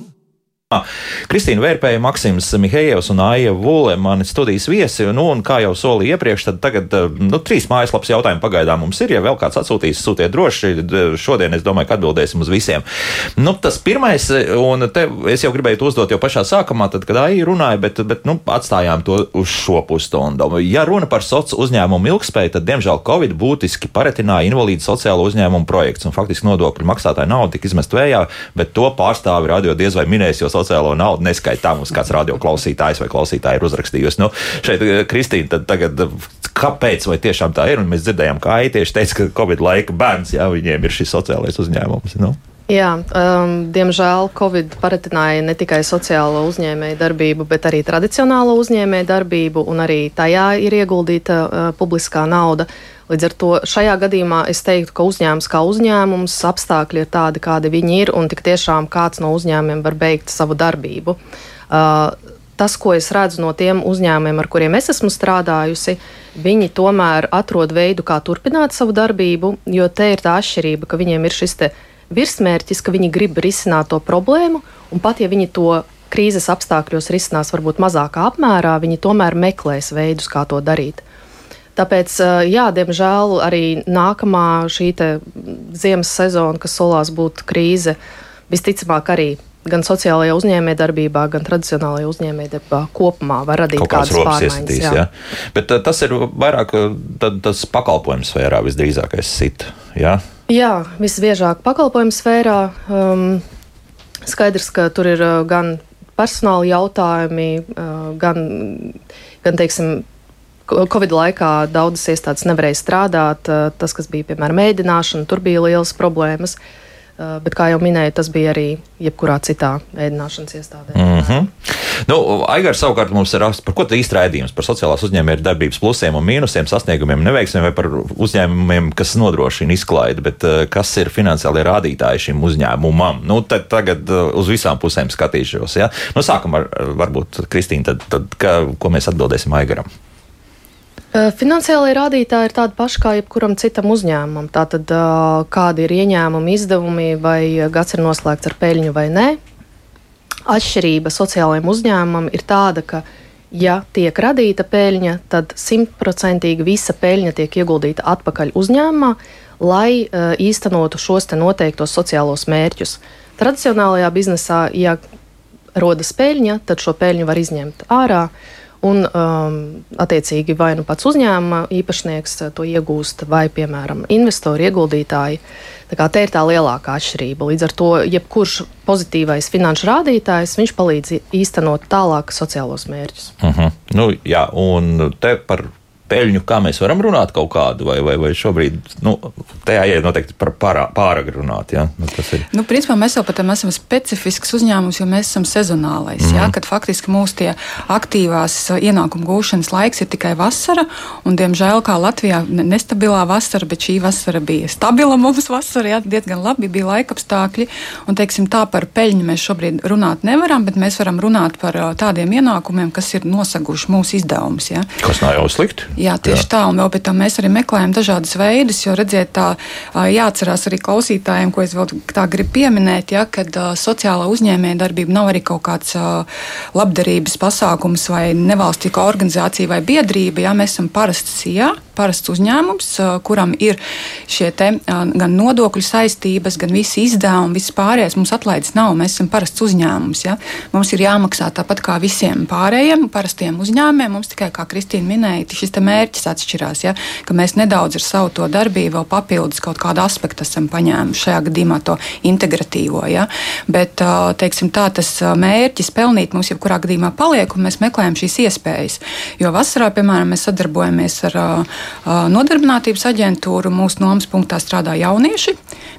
Kristīna Vērpēja, Maksims Mihējevs un Aija Vule, mani studijas viesi. Nu, un kā jau solīju iepriekš, tad tagad eh, nu, trīs mājaslapas jautājumu pagaidām mums ir. Ja vēl kāds atsūtīs, sūtiet droši. Šodien es domāju, ka atbildēsim uz visiem. Nu, tas pirmais, un te es jau gribēju uzdot jau pašā sākumā, tad, kad Aija runāja, bet, bet nu, atstājām to uz šo pusstundu. Ja runa par sociālo uzņēmumu ilgspēju, tad, diemžēl, Covid būtiski paretināja invalīdu sociālo uzņēmumu projekts. Un faktiski nodokļu maksātāja nauda tika izmest vējā, bet to pārstāvi radio diez vai minēs, jo sociālo naudu neskaitā mums kāds radioklausītājs vai klausītāji ir uzrakstījusi. Nu, šeit, Kristīna, tad tagad kāpēc vai tiešām tā ir? Un mēs dzirdējām, ka Aija tieši teica, ka Covid laika bērns, jā, viņiem ir šis sociālais uzņēmums. Nu. Jā, um, diemžēl Covid paretināja ne tikai sociālo uzņēmēju darbību, bet arī tradicionālo uzņēmēju darbību, un arī tajā ir ieguldīta uh, publiskā nauda. Līdz ar to šajā gadījumā es teiktu, ka uzņēmums kā uzņēmums apstākļi ir tādi, kādi viņi ir, un tik tiešām kāds no uzņēmumiem var beigt savu darbību. Uh, tas, ko es redzu no tiem uzņēmumiem, ar kuriem es esmu strādājusi, viņi tomēr atrod veidu, kā turpināt savu darbību, jo te ir tā atšķirība, ka viņiem ir šis virsmērķis, ka viņi grib risināt to problēmu, un pat ja viņi to krīzes apstākļos risinās varbūt mazākā apmērā, viņi tomēr meklēs veidus, kā to darīt. Tāpēc, jā, diemžēl arī nākamā šī ziemas sezona, kas solās būt krīze, visticamāk arī gan sociālajā uzņēmējdarbībā, gan tradicionālajā uzņēmējdarbībā kopumā var radīt kaut kādas pārmaiņas. Jā. Jā. Bet tas ir vairāk tas pakalpojums sfērā visdrīzākais sit. Jā? Jā, visbiežāk pakalpojumu sfērā. Um, skaidrs, ka tur ir gan personāla jautājumi, gan, gan teiksim, Covid laikā daudzas iestādes nevarēja strādāt. Tas, kas bija piemēram mēdināšana, tur bija lielas problēmas. Bet, kā jau minēju, tas bija arī jebkurā citā ēdināšanas iestādē. Mm -hmm. nu, Aigars savukārt mums ir raksts, par ko īsti raidījums par sociālās uzņēmēju darbības plusiem un mīnusiem, sasniegumiem, neveiksmēm vai par uzņēmumiem, kas nodrošina izklaidi, bet kas ir finansiālie rādītāji šim uzņēmumam. Nu, tad tagad uz visām pusēm skatīšos. Ja? Nu, sākam ar varbūt Kristīnu, tad, tad kā, ko mēs atbildēsim Aigaram. Finansiālajie rādītāji ir tādi paši kā jebkuram citam uzņēmumam. Tātad, kādi ir ieņēmumi, izdevumi, vai gads ir noslēgts ar peļņu vai nē. Atšķirība sociālajiem uzņēmumam ir tāda, ka, ja tiek radīta peļņa, tad simtprocentīgi visa peļņa tiek ieguldīta atpakaļ uzņēmumā, lai īstenotu šos noteiktos sociālos mērķus. Tradicionālajā biznesā, ja rodas peļņa, tad šo peļņu var izņemt ārā. Un, um, attiecīgi, vai nu pats uzņēmuma īpašnieks to iegūst, vai, piemēram, investori, ieguldītāji. Tā kā te ir tā lielākā atšķirība. Līdz ar to, jebkurš pozitīvais finanšu rādītājs, palīdz īstenot tālāk sociālos mērķus. Uh mhm. -huh. nu, jā, un te par peļņu, kā mēs varam runāt kaut kādu, vai, vai, vai šobrīd nu, tajā ir noteikti par pārā, pāragri runāt. Ja? Nu, ir. Nu, principā mēs jau pat esam specifisks uzņēmums, jo mēs esam sezonālais. Mm -hmm. ja? Kad faktiski mūsu tie aktīvās ienākumu gūšanas laiks ir tikai vasara, un diemžēl kā Latvijā nestabilā vasara, bet šī vasara bija stabila mums vasara, ja? diezgan labi bija laikapstākļi. Un, teiksim, tā par peļņu mēs šobrīd runāt nevaram, bet mēs varam runāt par tādiem ienākumiem, kas ir nosaguši mūsu izdevumus. Ja? Kas nav jau slikti. Jā, tieši jā. tā, un vēl pēc tam mēs arī meklējam dažādas veidus, jo redziet, tā jāatcerās arī klausītājiem, ko es vēl tā gribu pieminēt, ja, kad sociālā uzņēmēja darbība nav arī kaut kāds labdarības pasākums vai nevalstīga organizācija vai biedrība, ja mēs esam parasts jā parasts uzņēmums, kuram ir šie te, gan nodokļu saistības, gan visi izdevumi, viss pārējais. Mums atlaides nav, mēs esam parasts uzņēmums. Ja? Mums ir jāmaksā tāpat kā visiem pārējiem parastiem uzņēmumiem. Mums tikai, kā Kristīna minēja, šis mērķis atšķirās. Ja? Ka mēs nedaudz ar savu to darbību vēl papildus kaut kādu aspektu esam paņēmuši šajā gadījumā to integratīvo. Ja? Bet teiksim, tā, tas mērķis pelnīt mums jebkurā gadījumā paliek, un mēs meklējam šīs iespējas. Jo vasarā, piemēram, mēs sadarbojamies ar nodarbinātības aģentūru. Mūsu nomas punktā strādā jaunieši,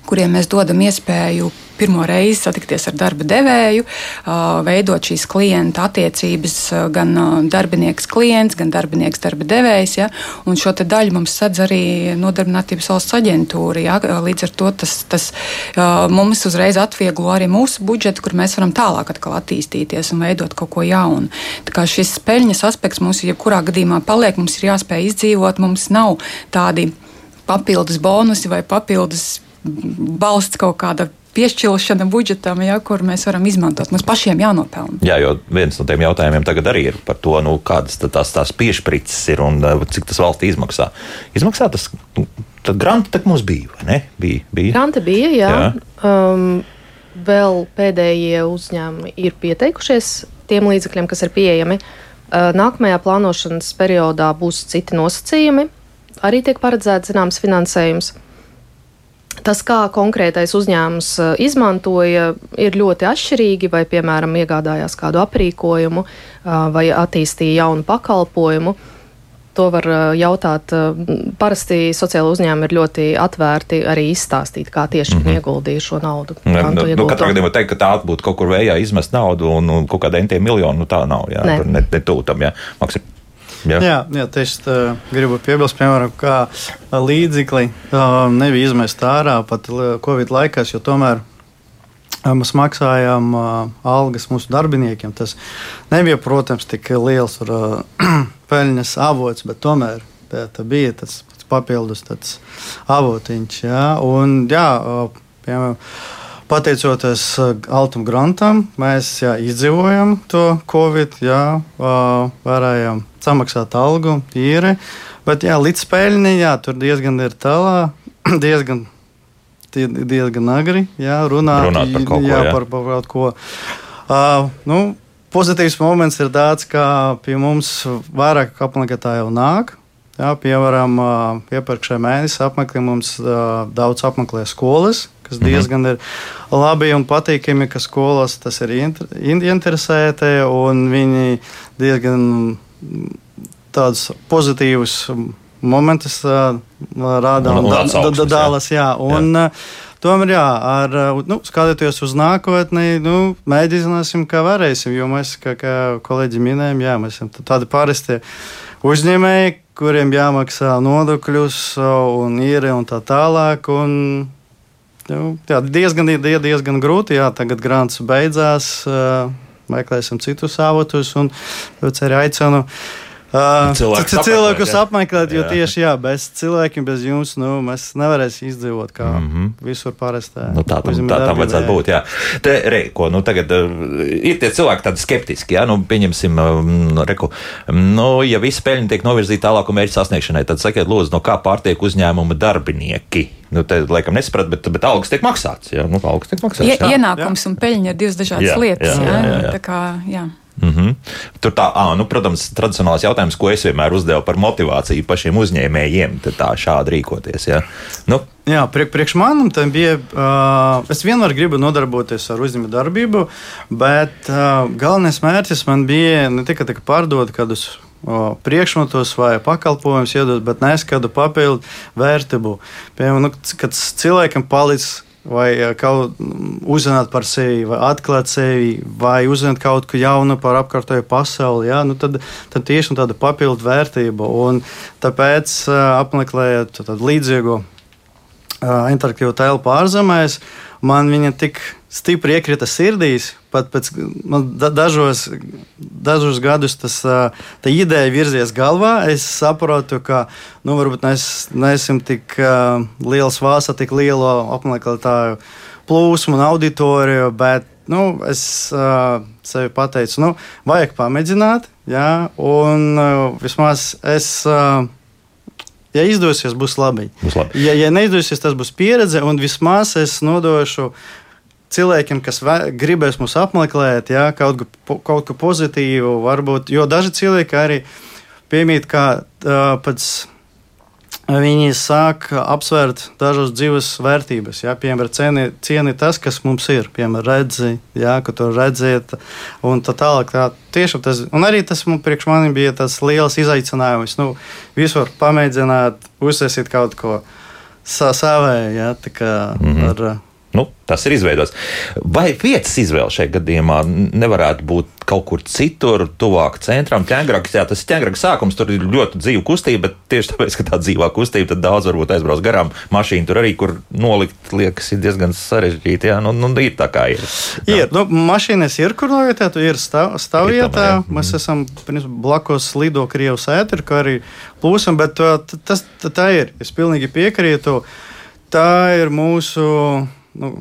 kuriem mēs dodam iespēju pirmo reizi satikties ar darba devēju, veidot šīs klienta attiecības, gan darbinieks klients, gan darbinieks darba devējs. Ja? Un šo daļu mums sedz arī Nodarbinātības valsts aģentūra. Ja? Līdz ar to tas, tas mums uzreiz atvieglo arī mūsu budžetu, kur mēs varam tālāk attīstīties un veidot kaut ko jaunu. Tā kā šis peļņas aspekts mums jebkurā gadījumā paliek, mums ir jāspēj izdzīvot, mums nav tādi papildus bonusi vai papildus balsts kaut kāda piešķilšana budžetam, ja, kur mēs varam izmantot. Mums pašiem jānopelna. Jā, jo viens no tiem jautājumiem tagad arī ir par to, nu, kādas tās, tās piešķirtas ir un uh, cik tas valsts izmaksā. Izmaksā tas, nu, tad granti tak mums bija, vai ne? Bija, bija. Granti bija, jā. jā. Um, vēl pēdējie uzņēmumi ir pieteikušies tiem līdzekļiem, kas ir pieejami. Uh, nākamajā plānošanas periodā būs citi nosacījumi. Arī tiek paredzēts zināms finansējums. Tas, kā konkrētais uzņēmums uh, izmantoja, ir ļoti atšķirīgi, vai, piemēram, iegādājās kādu aprīkojumu uh, vai attīstīja jaunu pakalpojumu. To var uh, jautāt. Parasti sociāla uzņēmumi ir ļoti atvērti arī izstāstīt, kā tieši mm -hmm. ieguldīja šo naudu. Ne, nu, nu, katrā gadījumā teikt, ka tā būtu kaut kur vējā izmest naudu un, un kaut kādiem tiem miljoniem, nu tā nav. Jā, ne, ne, ne tūtam, jā. Maks, Jā, jā, jā tieši tā gribu piebilst, piemēram, kā līdzekļi nebija izmest ārā pat Covid laikās, jo tomēr mēs maksājām algas mūsu darbiniekiem. Tas nebija, protams, tik liels peļņas avots, bet tomēr tā, tā bija tas papildus avotiņš. Jā, un, jā, piemēram, Pateicoties Altam Grantam, mēs jā, izdzīvojam to Covid, jā, varējām samaksāt algu, īri. Bet jā, līdz peļņai, jā, tur diezgan ir tālā, diezgan, diezgan agri jā, runāt, runāt par kaut ko. Jā, jā. Par, par kaut ko. Uh, nu, pozitīvs moments ir tāds, ka pie mums vairāk apmeklētāju nāk. Jā, piemēram, iepriekšējā mēnesī apmeklē mums daudz apmeklē skolas, kas diezgan ir labi un patīkami, ka skolas tas ir interesēti un viņi diezgan tādus pozitīvus momentus rāda un, un dālas. Jā. Un, jā. Tomēr, jā, ar, nu, skatoties uz nākotni, nu, mēģināsim, kā varēsim. Jo mēs, kā, kā kolēģi minējām, jā, mēs esam tādi parasti uzņēmēji, kuriem jāmaksā nodokļus un īri un tā tālāk. Un, nu, jā, diezgan, diezgan grūti. Jā, tagad grāmatas beidzās. Meklēsim citus avotus. Un arī aicinu Uh, cilvēkus, cilvēkus apmeklēt, jo jā. tieši jā, bez cilvēkiem, bez jums, nu, mēs nevarēsim izdzīvot kā mm -hmm. visur parastā. Nu, tā tam, tā, tam vajadzētu būt. Jā. Te, reiko, nu, tagad uh, ir tie cilvēki tādi skeptiski, jā, nu, pieņemsim, um, reku, nu, ja visa peļņa tiek novirzīta tālāku mērķu sasniegšanai, tad sakiet, lūdzu, no kā pārtiek uzņēmuma darbinieki. Nu, te, laikam, nesaprat, bet, bet algas tiek maksātas. Jā, nu, algas tiek maksātas. Jā. Ienākums jā. un peļņa ir divas dažādas jā, lietas. Jā, jā, jā, jā. Tā kā, jā. Mm -hmm. Tur tā, à, nu, protams, tradicionālais jautājums, ko es vienmēr uzdevu par motivāciju pašiem uzņēmējiem, tā šādi rīkoties. Ja? Nu. Jā, priek, priekš manim tam bija. Uh, es vienmēr gribu nodarboties ar uzņēmēju darbību, bet uh, galvenais mērķis man bija ne tikai pārdot kādus priekšmetus vai pakalpojumus iedot, bet nes kādu papildu vērtību. Piemēram, nu, kad cilvēkam palīdz vai eh, kaut uzzināt par sevi, vai atklāt sevi, vai uzzināt kaut ko jaunu par apkārtējo pasauli, jā, nu tad, tad tieši tāda papildu vērtība. Un tāpēc eh, apmeklējot līdzīgu eh, interaktīvu telpu ārzemēs, man viņa tik stipri iekrita sirdīs. Pat pēc dažos, dažos gadus tas, tā ideja virzies galvā. Es saprotu, ka nu, varbūt mēs neesam tik uh, liels vāsa, tik lielu apmeklētāju plūsmu un auditoriju, bet nu, es uh, sev pateicu, nu, vajag pamēģināt, jā, un uh, vismaz es. Uh, Ja izdosies, būs labi. Būs labi. Ja, ja neizdosies, tas būs pieredze, un vismaz es nodošu uh, cilvēkiem, kas gribēs mūs apmeklēt, jā, kaut, ko, kaut ko pozitīvu, varbūt, jo daži cilvēki arī piemīt, ka uh, pēc. Viņi sāk apsvērt dažas dzīves vērtības. Jā, piemēram, cieni, cieni tas, kas mums ir. Piemēram, redzi, jā, ka tu redziet, un tā tālāk. Tā, tiešām tas, un arī tas man, priekš manim bija tas liels izaicinājums. Nu, visur pamēģināt, uzsēsīt kaut ko savēju, jā, tā kā mm -hmm. ar Nu, tas ir izveidots. Vai vietas izvēle šajā gadījumā nevarētu būt kaut kur citur, tuvāk centram? Ķēngraks, jā, tas ir ķēngraks sākums, tur ir ļoti dzīva kustība, bet tieši tāpēc, ka tā dzīvā kustība, tad daudz varbūt aizbrauc garām. Mašīna tur arī, kur nolikt, liekas, ir diezgan sarežģīti. Jā, nu, nu ir tā kā ir. Jā. Ir, nu, mašīnas ir, kur novietēt, ir stāv, stāvvietā. Mēs mm. esam blakus Lido Krievas ēteru, kā arī plūsam, bet tas tā ir. Es pilnīgi piekrītu. Tā ir mūsu nu,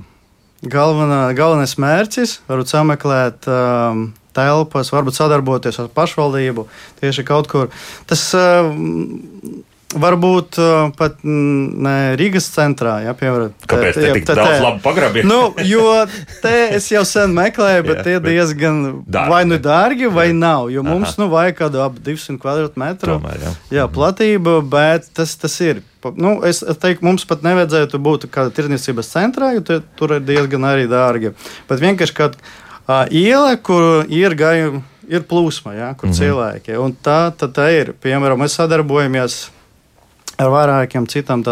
galvenā, galvenais mērķis varbūt sameklēt um, telpas, varbūt sadarboties ar pašvaldību tieši kaut kur. Tas, um, Varbūt uh, pat ne Rīgas centrā, ja piemēram. Kāpēc te tik daudz labu pagrabi? Nu, jo te es jau sen meklēju, bet Jā, tie bet diezgan dārgi. vai nu dārgi, vai nav. Jo Aha. mums nu vajag kādu ap 200 kvadrātmetru jā. jā, platību, bet tas, tas ir. Nu, es teiktu, mums pat nevajadzētu būt kādā tirdzniecības centrā, jo tur, tur ir diezgan arī dārgi. Bet vienkārši kāda uh, iela, kur ir gājuma, ir plūsma, ja, kur mm -hmm. cilvēki. Un tā, tā, tā ir. Piemēram, mēs sadarbojamies ar vairākiem citām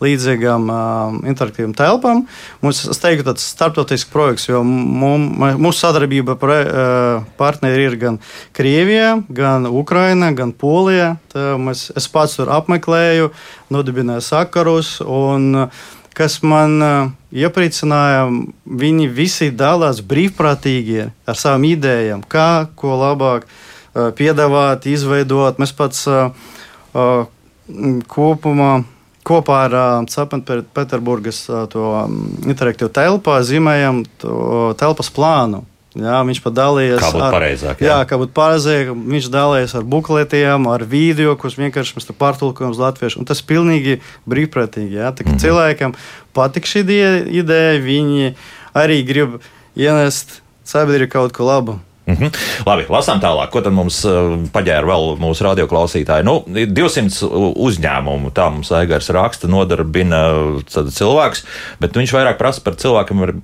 līdzīgām um, interaktīvām telpām. Mums, es teiktu, tāds starptautisks projekts, jo mum, mūsu sadarbība pre, uh, partneri ir gan Krievija, gan Ukraina, gan Polija. Tā Mēs, es pats tur apmeklēju, nodibināju sakarus. Un, Kas man uh, iepriecināja, viņi visi dalās brīvprātīgi ar savām idejām, kā ko labāk uh, piedāvāt, izveidot. Mēs pats uh, kopumā. Kopā ar uh, Cepēnpēterburgas uh, to um, interaktīvu telpu zīmējam to telpas plānu. Jā, viņš pat dalījās Kā būtu ar, pareizāk, Jā, jā. kā būtu pareizāk. Viņš dalījās ar bukletiem, ar video, kurus vienkārši mēs pārtulkojam uz latviešu. Un tas ir pilnīgi brīvprātīgi. Jā, mm. Cilvēkam patīk šī ide- ideja, viņi arī grib ienest sabiedrību kaut ko labu. Mhm. Labi, lasām tālāk. Ko tad mums uh, paģēra vēl mūsu radioklausītāji? Nu, ir 200 u- uzņēmumu, tā mums Aigars raksta, nodarbina cilvēks, bet viņš vairāk prasa par cilvēkiem ar,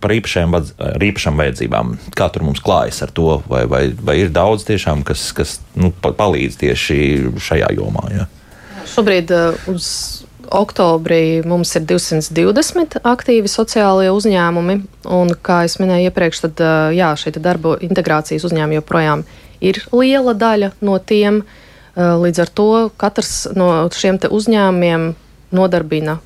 ar īpašām vajadzībām. Kā tur mums klājas ar to? Vai, vai, vai ir daudz tiešām, kas, kas nu, pa- palīdz tieši šajā jomā? Ja? Šobrīd uh, uz oktobrī mums ir 220 aktīvi sociālie uzņēmumi, un, kā jau minēju iepriekš, tad jā, šī darba integrācijas uzņēmumi joprojām ir liela daļa no tiem. Līdz ar to katrs no šiem uzņēmumiem nodarbina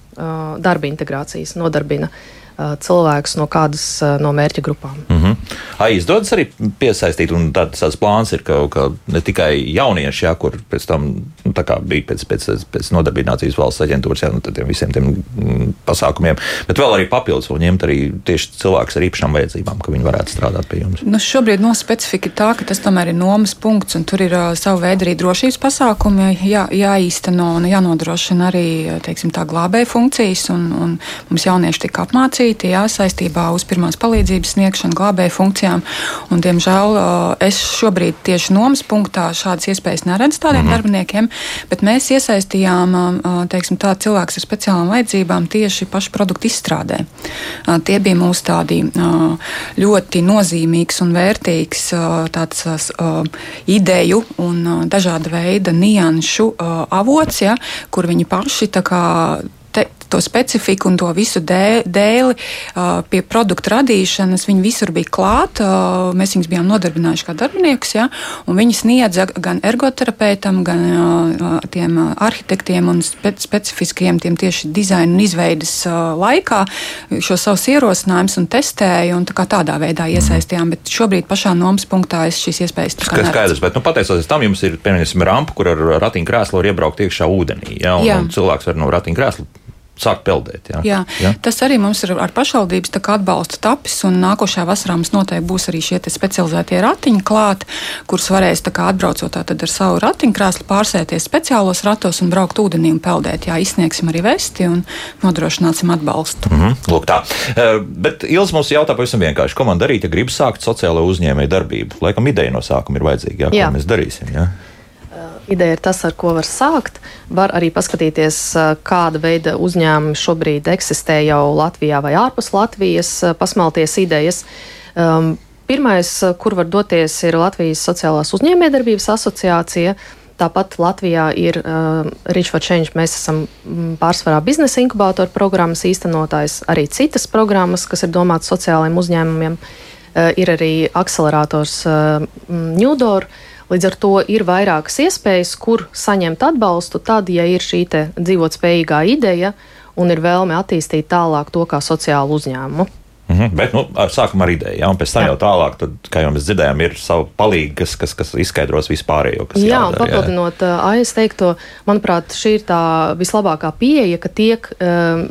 darba integrācijas, nodarbina uh, cilvēkus no kādas no mērķa grupām. Mm -hmm. Ai, izdodas arī piesaistīt, un tāds, tāds plāns ir, ka, ka ne tikai jaunieši, jā, kur pēc tam nu, tā kā bija pēc, pēc, pēc nodarbinācijas valsts aģentūras, jā, nu, tad tiem visiem tiem mm, pasākumiem, bet vēl arī papildus vēl ņemt arī tieši cilvēkus ar īpašām vajadzībām, ka viņi varētu strādāt pie jums. Nu, šobrīd mūsu specifika ir tā, ka tas tomēr ir nomas punkts, un tur ir uh, sava veida arī drošības pasākumi jā, jāīsteno un jānodrošina arī teiksim, tā glābēja funkcijas. Un, un mums jaunieši tika apmācīti jā, saistībā uz pirmās palīdzības sniegšanu glābēja funkcijām. Un, diemžēl es šobrīd tieši nomas punktā šādas iespējas neredzu tādiem mm -hmm. darbiniekiem, bet mēs iesaistījām teiksim, tā, cilvēkus ar speciālām vajadzībām tieši pašu produktu izstrādē. Tie bija mūsu tādi ļoti nozīmīgs un vērtīgs tāds ideju un dažāda veida nianšu avots, ja, kur viņi paši tā kā te, to specifiku un to visu dē, dēli uh, pie produktu radīšanas. Viņi visur bija klāt. Uh, mēs viņus bijām nodarbinājuši kā darbiniekus, ja, un viņi sniedza gan ergoterapeitam, gan uh, tiem arhitektiem un spe, specifiskajiem tiem tieši dizaina un izveidas laikā šo savus ierosinājumus un testēja un tā tādā veidā iesaistījām. Bet šobrīd pašā nomas punktā es šīs iespējas tā kā skaidrs, bet nu, pateicoties tam, jums ir piemēram rampa, kur ar ratiņkrēslu var iebraukt iekšā ūdenī. Ja, un, Jā. un cilvēks var no ratiņkrēsla sākt peldēt. Ja. Jā, Ja? tas arī mums ir ar pašvaldības atbalsta tapis, un nākošajā vasarā mums noteikti būs arī šie te specializētie ratiņi klāt, kurus varēs kā atbraucot tātad ar savu ratiņkrēslu pārsēties speciālos ratos un braukt ūdenī un peldēt. Jā, izsniegsim arī vesti un nodrošināsim atbalstu. Mhm, Lūk, tā. Eh, Bet Ilgs mums jautā pavisam vienkārši, ko man darīt, ja gribu sākt sociālo uzņēmēju darbību. Laikam ideja no sākuma ir vajadzīga, jā, Jā. ko mēs darīsim. Jā. Ideja ir tas, ar ko var sākt. Var arī paskatīties, kāda veida uzņēmumi šobrīd eksistē jau Latvijā vai ārpus Latvijas, ā, pasmalties idejas. Um, Pirmais, kur var doties, ir Latvijas Sociālās uzņēmējdarbības asociācija. Tāpat Latvijā ir uh, Rich for Change. Mēs esam pārsvarā biznesa inkubātora programmas īstenotājs, arī citas programmas, kas ir domātas sociālajiem uzņēmumiem. Uh, ir arī akcelerators uh, Newdor. Līdz ar to ir vairākas iespējas, kur saņemt atbalstu, tad, ja ir šī dzīvotspējīgā ideja un ir vēlme attīstīt tālāk to kā sociālu uzņēmumu. Mhm, bet nu, ar sākumu ar ideju, jā, un pēc tam Jā. jau tālāk, tad, kā jau mēs dzirdējām, ir savu palīgu, kas, kas, kas izskaidros vispārējo. kas Jā, un jādara, papildinot AS teikto, manuprāt, šī ir tā vislabākā pieeja, ka tiek um,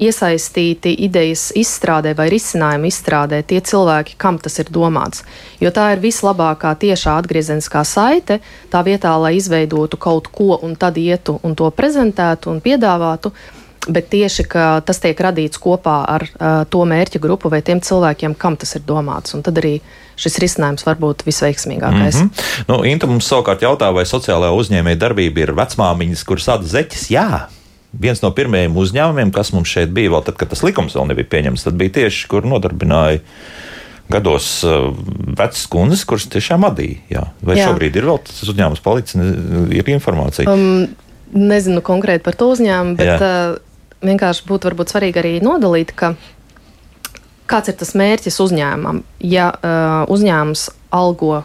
iesaistīti idejas izstrādē vai risinājumu izstrādē tie cilvēki, kam tas ir domāts. Jo tā ir vislabākā tiešā atgriezeniskā saite, tā vietā, lai izveidotu kaut ko un tad ietu un to prezentētu un piedāvātu. Bet tieši tas tiek radīts kopā ar uh, to mērķa grupu vai tiem cilvēkiem, kam tas ir domāts. Un tad arī šis risinājums var būt visveiksmīgākais. Mm -hmm. nu, Inta mums savukārt jautā, vai sociālajā uzņēmēja darbība ir vecmāmiņas, kuras sāda zeķes? Jā, viens no pirmajiem uzņēmumiem, kas mums šeit bija, vēl tad, kad tas likums vēl nebija pieņemts, tad bija tieši, kur nodarbināja gados uh, vecas kundzes, kuras tiešām adīja. Jā. Vai jā. šobrīd ir vēl tas uzņēmums palicis, ir informācija? Um, nezinu konkrēti par to uzņēmumu, bet uh, vienkārši būtu varbūt svarīgi arī nodalīt, ka kāds ir tas mērķis uzņēmumam. Ja uh, uzņēmums algo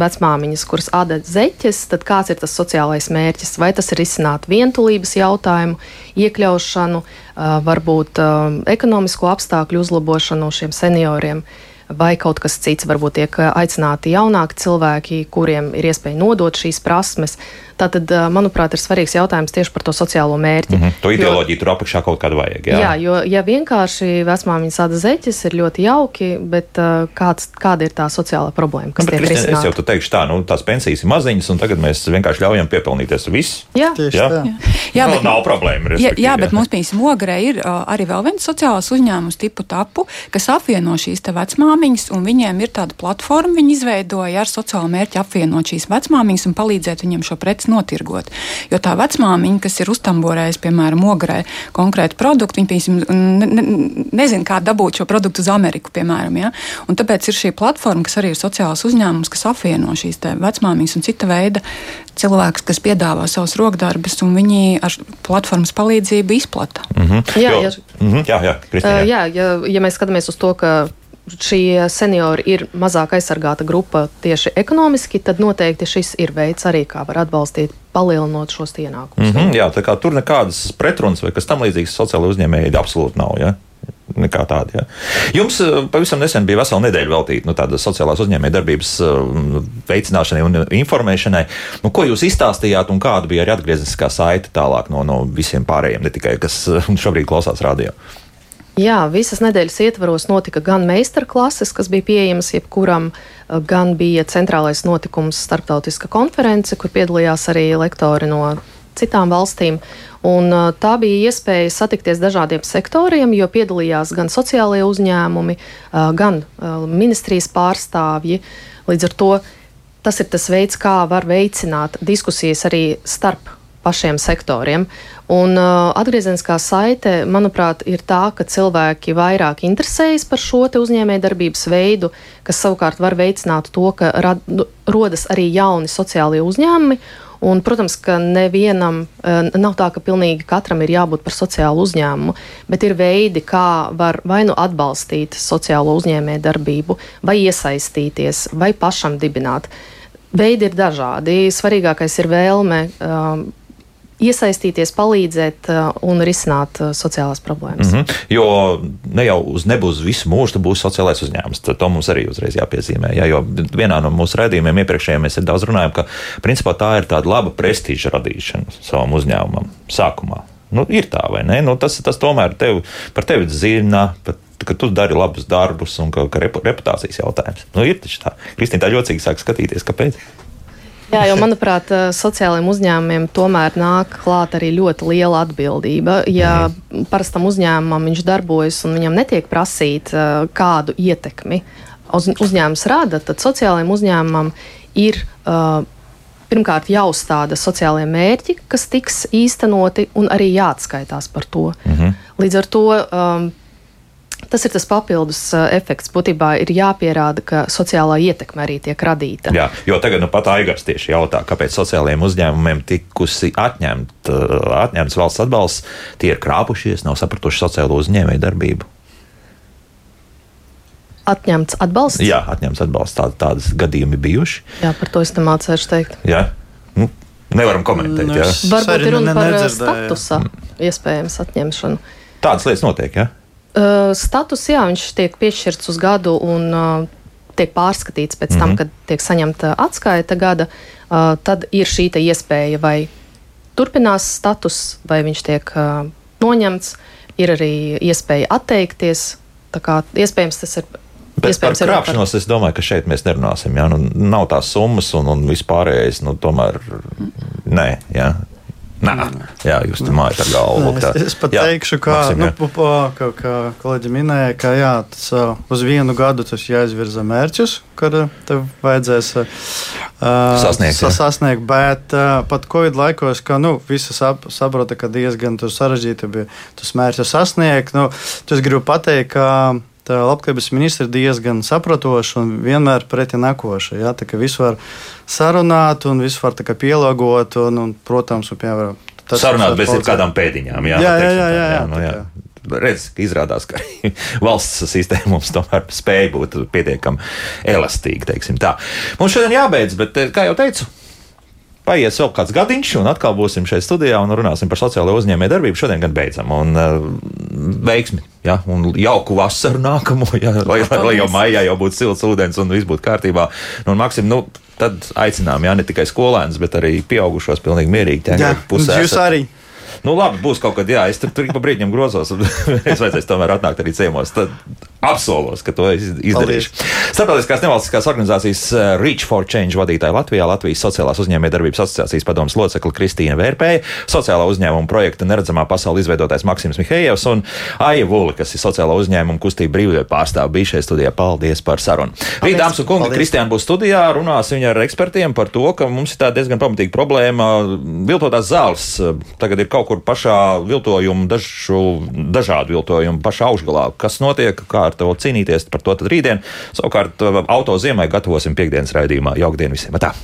vecmāmiņas, kuras āda zeķes, tad kāds ir tas sociālais mērķis? Vai tas ir izsināt vientulības jautājumu, iekļaušanu, varbūt ekonomisko apstākļu uzlabošanu šiem senioriem? Vai kaut kas cits. Varbūt tiek aicināti jaunāki cilvēki, kuriem ir iespēja nodot šīs prasmes. Tātad, manuprāt, ir svarīgs jautājums tieši par to sociālo mērķi. Mm -hmm. To ideoloģiju jo, tur apakšā kaut kādu vajag. Jā, jā jo ja vienkārši vecmāmiņa sāda zeķes ir ļoti jauki, bet kāds, kāda ir tā sociālā problēma, kas nu, tiek risināta? Es jau teikšu tā, nu, tās pensijas ir maziņas, un tagad mēs vienkārši ļaujam piepelnīties visu. Jā, tieši jā. tā. Jā, jā nu, bet, nav problēma. Jā, jā, bet mums, piemēram, Mogrē ir arī vēl viens sociāls uzņēmums tipu tapu, kas apvieno šīs vecmāmiņas, un viņiem ir tāda platforma, viņi izveidoja ar sociālo mērķi apvienot šīs vecmāmiņas un palīdzēt viņiem šo preci notirgot. Jo tā vecmāmiņa, kas ir uztamborējusi, piemēram, ogrē konkrētu produktu, viņa piemēram, ne, ne, nezina, kā dabūt šo produktu uz Ameriku, piemēram. Ja? Un tāpēc ir šī platforma, kas arī ir sociāls uzņēmums, kas apvieno šīs vecmāmiņas un cita veida cilvēkus, kas piedāvā savus rokdarbus, un viņi ar platformas palīdzību izplata. Mm -hmm. Jā, jo, ja, mm -hmm. jā, jā, Kristīna, jā. Uh, jā ja, ja mēs skatāmies uz to, ka šie seniori ir mazāk aizsargāta grupa tieši ekonomiski, tad noteikti šis ir veids arī, kā var atbalstīt, palielinot šos ienākumus. Mm -hmm, jā, tā kā tur nekādas pretrunas vai kas tam līdzīgas sociālai uzņēmēji absolūti nav. Ja? Nekā tāda. Ja. Jums eh, pavisam nesen bija vesela nedēļa veltīta nu, tādas sociālās uzņēmējdarbības eh, veicināšanai un informēšanai. Nu, ko jūs izstāstījāt un kāda bija arī atgriezniskā saite tālāk no, no visiem pārējiem, ne tikai kas eh, šobrīd klausās radio? Jā, visas nedēļas ietvaros notika gan meistarklases, kas bija pieejamas jebkuram, gan bija centrālais notikums, starptautiska konference, kur piedalījās arī lektori no citām valstīm. Un, tā bija iespēja satikties dažādiem sektoriem, jo piedalījās gan sociālajie uzņēmumi, gan ministrijas pārstāvji. Līdz ar to tas ir tas veids, kā var veicināt diskusijas arī starp pašiem sektoriem. Un uh, atgriezeniskā saite, manuprāt, ir tā, ka cilvēki vairāk interesējas par šo uzņēmējdarbības veidu, kas savukārt var veicināt to, ka rad, nu, rodas arī jauni sociālie uzņēmumi. Un, protams, ka nevienam nav tā, ka pilnīgi katram ir jābūt par sociālu uzņēmumu, bet ir veidi, kā var vai nu atbalstīt sociālo uzņēmēju darbību, vai iesaistīties, vai pašam dibināt. Veidi ir dažādi. Svarīgākais ir vēlme. Um, iesaistīties, palīdzēt uh, un risināt uh, sociālās problēmas. Mm -hmm. Jo ne jau uz nebūs visu mūžu būs sociālais uzņēmums. Tad to mums arī uzreiz jāpiezīmē. Jā, jo vienā no mūsu redzējumiem iepriekšējiem mēs daudz runājam, ka principā tā ir tāda laba prestiža radīšana savam uzņēmumam sākumā. Nu, ir tā, vai ne? Nu, tas, tas tomēr tev, par tevi zina, pat ka tu dari labus darbus un ka, ka reputācijas jautājums. Nu, ir taču tā. Kristīna tā jocīgi sāk skatīties, kāpēc. Jā, jo manuprāt, eh, sociālajiem uzņēmumiem tomēr nāk klāt arī ļoti liela atbildība. Ja mm. parastam uzņēmumam viņš darbojas un viņam netiek prasīt eh, kādu ietekmi uz, uzņēmums rada, tad sociālajiem uzņēmumam ir. Uh, pirmkārt jāuzstāda sociālajie mērķi, kas tiks īstenoti, un arī jāatskaitās par to. -hmm. Līdz ar to um, Tas ir tas papildus uh, efekts. Būtībā ir jāpierāda, ka sociālā ietekme arī tiek radīta. Jā, jo tagad nu, pat Aigars tieši jautā, kāpēc sociālajiem uzņēmumiem tikusi atņemt, uh, atņemts valsts atbalsts, tie ir krāpušies, nav sapratuši sociālo uzņēmēju darbību. Atņemts atbalsts? Jā, atņemts atbalsts. Tā, tādas gadījumi bijuši. Jā, par to es nemācēšu teikt. Jā. Nu, nevaram komentēt. Nu, Varbūt ir runa par uh, statusa iespējams atņemšanu. Tādas lietas notiek, jā? Uh, status, jā, viņš tiek piešķirts uz gadu un uh, tiek pārskatīts pēc mm -hmm. tam, mhm. kad tiek saņemta atskaita gada. Uh, tad ir šī iespēja vai turpinās status, vai viņš tiek uh, noņemts. ir arī iespēja atteikties. Tā kā iespējams tas ir. Bet par krāpšanos es domāju, ka šeit mēs nerunāsim. Jā, nu, nav tās summas un, un vispārējais. Nu, tomēr nē, jā. Nā, jā, jūs tur mājat ar galvu. Nē, es, es pat Jā, teikšu, ka, Maksim, nu, jā. pu- pu- kā, kā kolēģi minēja, ka jā, tas, uz vienu gadu tas jāizvirza mērķus, kad tev vajadzēs uh, Sasniegt, jā. sa- sasniegt. Bet uh, pat Covid laikos, ka nu, visi sap, saprota, ka diezgan sarežģīti bija tos mērķus sasniegt. Nu, tas gribu pateikt, ka tā labklājības ministra ir diezgan saprotoša un vienmēr pretī nekoša. Ja? Tā kā visu var sarunāt un visu var pielāgot un, un protams, un, piemēram, tas Sarunāt bez palīdzēt. kādām pēdiņām. Jā, Jā, nu, jā, jā, jā, jā, nu, jā. Redz, izrādās, ka valsts sistēma mums tomēr spēja būt pietiekami elastīga. Mums šodien jābeidz, bet, kā jau teicu, paies vēl kāds gadiņš, un atkal būsim šeit studijā un runāsim par sociālo uzņēmēju darbību. Šodien gan beidzam. Un, uh, veiksmi, ja, un jauku vasaru nākamo, ja, lai, lai, lai jau maijā jau būtu silts ūdens un viss būtu kārtībā. Nu, Maksim, nu, tad aicinām, ja ne tikai skolēnus, bet arī pieaugušos pilnīgi mierīgi. Jā, un jūs arī. Nu, labi, būs kaut kad, jā, es tur, tur pa brīdim grozos, un es vajadzēs tomēr atnākt arī ciemos. Tad apsolos, ka to izdarīšu. Starptautiskās nevalstiskās organizācijas eh, Reach for Change vadītāja Latvijā, Latvijas sociālās uzņēmējdarbības asociācijas padomas locekla Kristīna Vērpēja, sociālā uzņēmuma projekta Neredzamā pasaule izveidotājs Maksims Mihējevs un Aija Vuli, kas ir sociālā uzņēmuma kustība brīvībai pārstāv, bija šeit studijā. Paldies par sarunu. Rīt, dāmas un kungi. Kristiāna būs studijā, runās viņa ar ekspertiem par to, ka mums ir tā diezgan pamatīga problēma. Viltotās zāles eh, tagad ir kaut kur pašā viltojuma, dažu, dažādu viltojumu pašā augšgalā. Kas notiek, kā ar to cīnīties, par to tad rītdien. Savukārt auto ziemai gatavosim piekdienas raidījumā. Jauktdien visiem! Tā!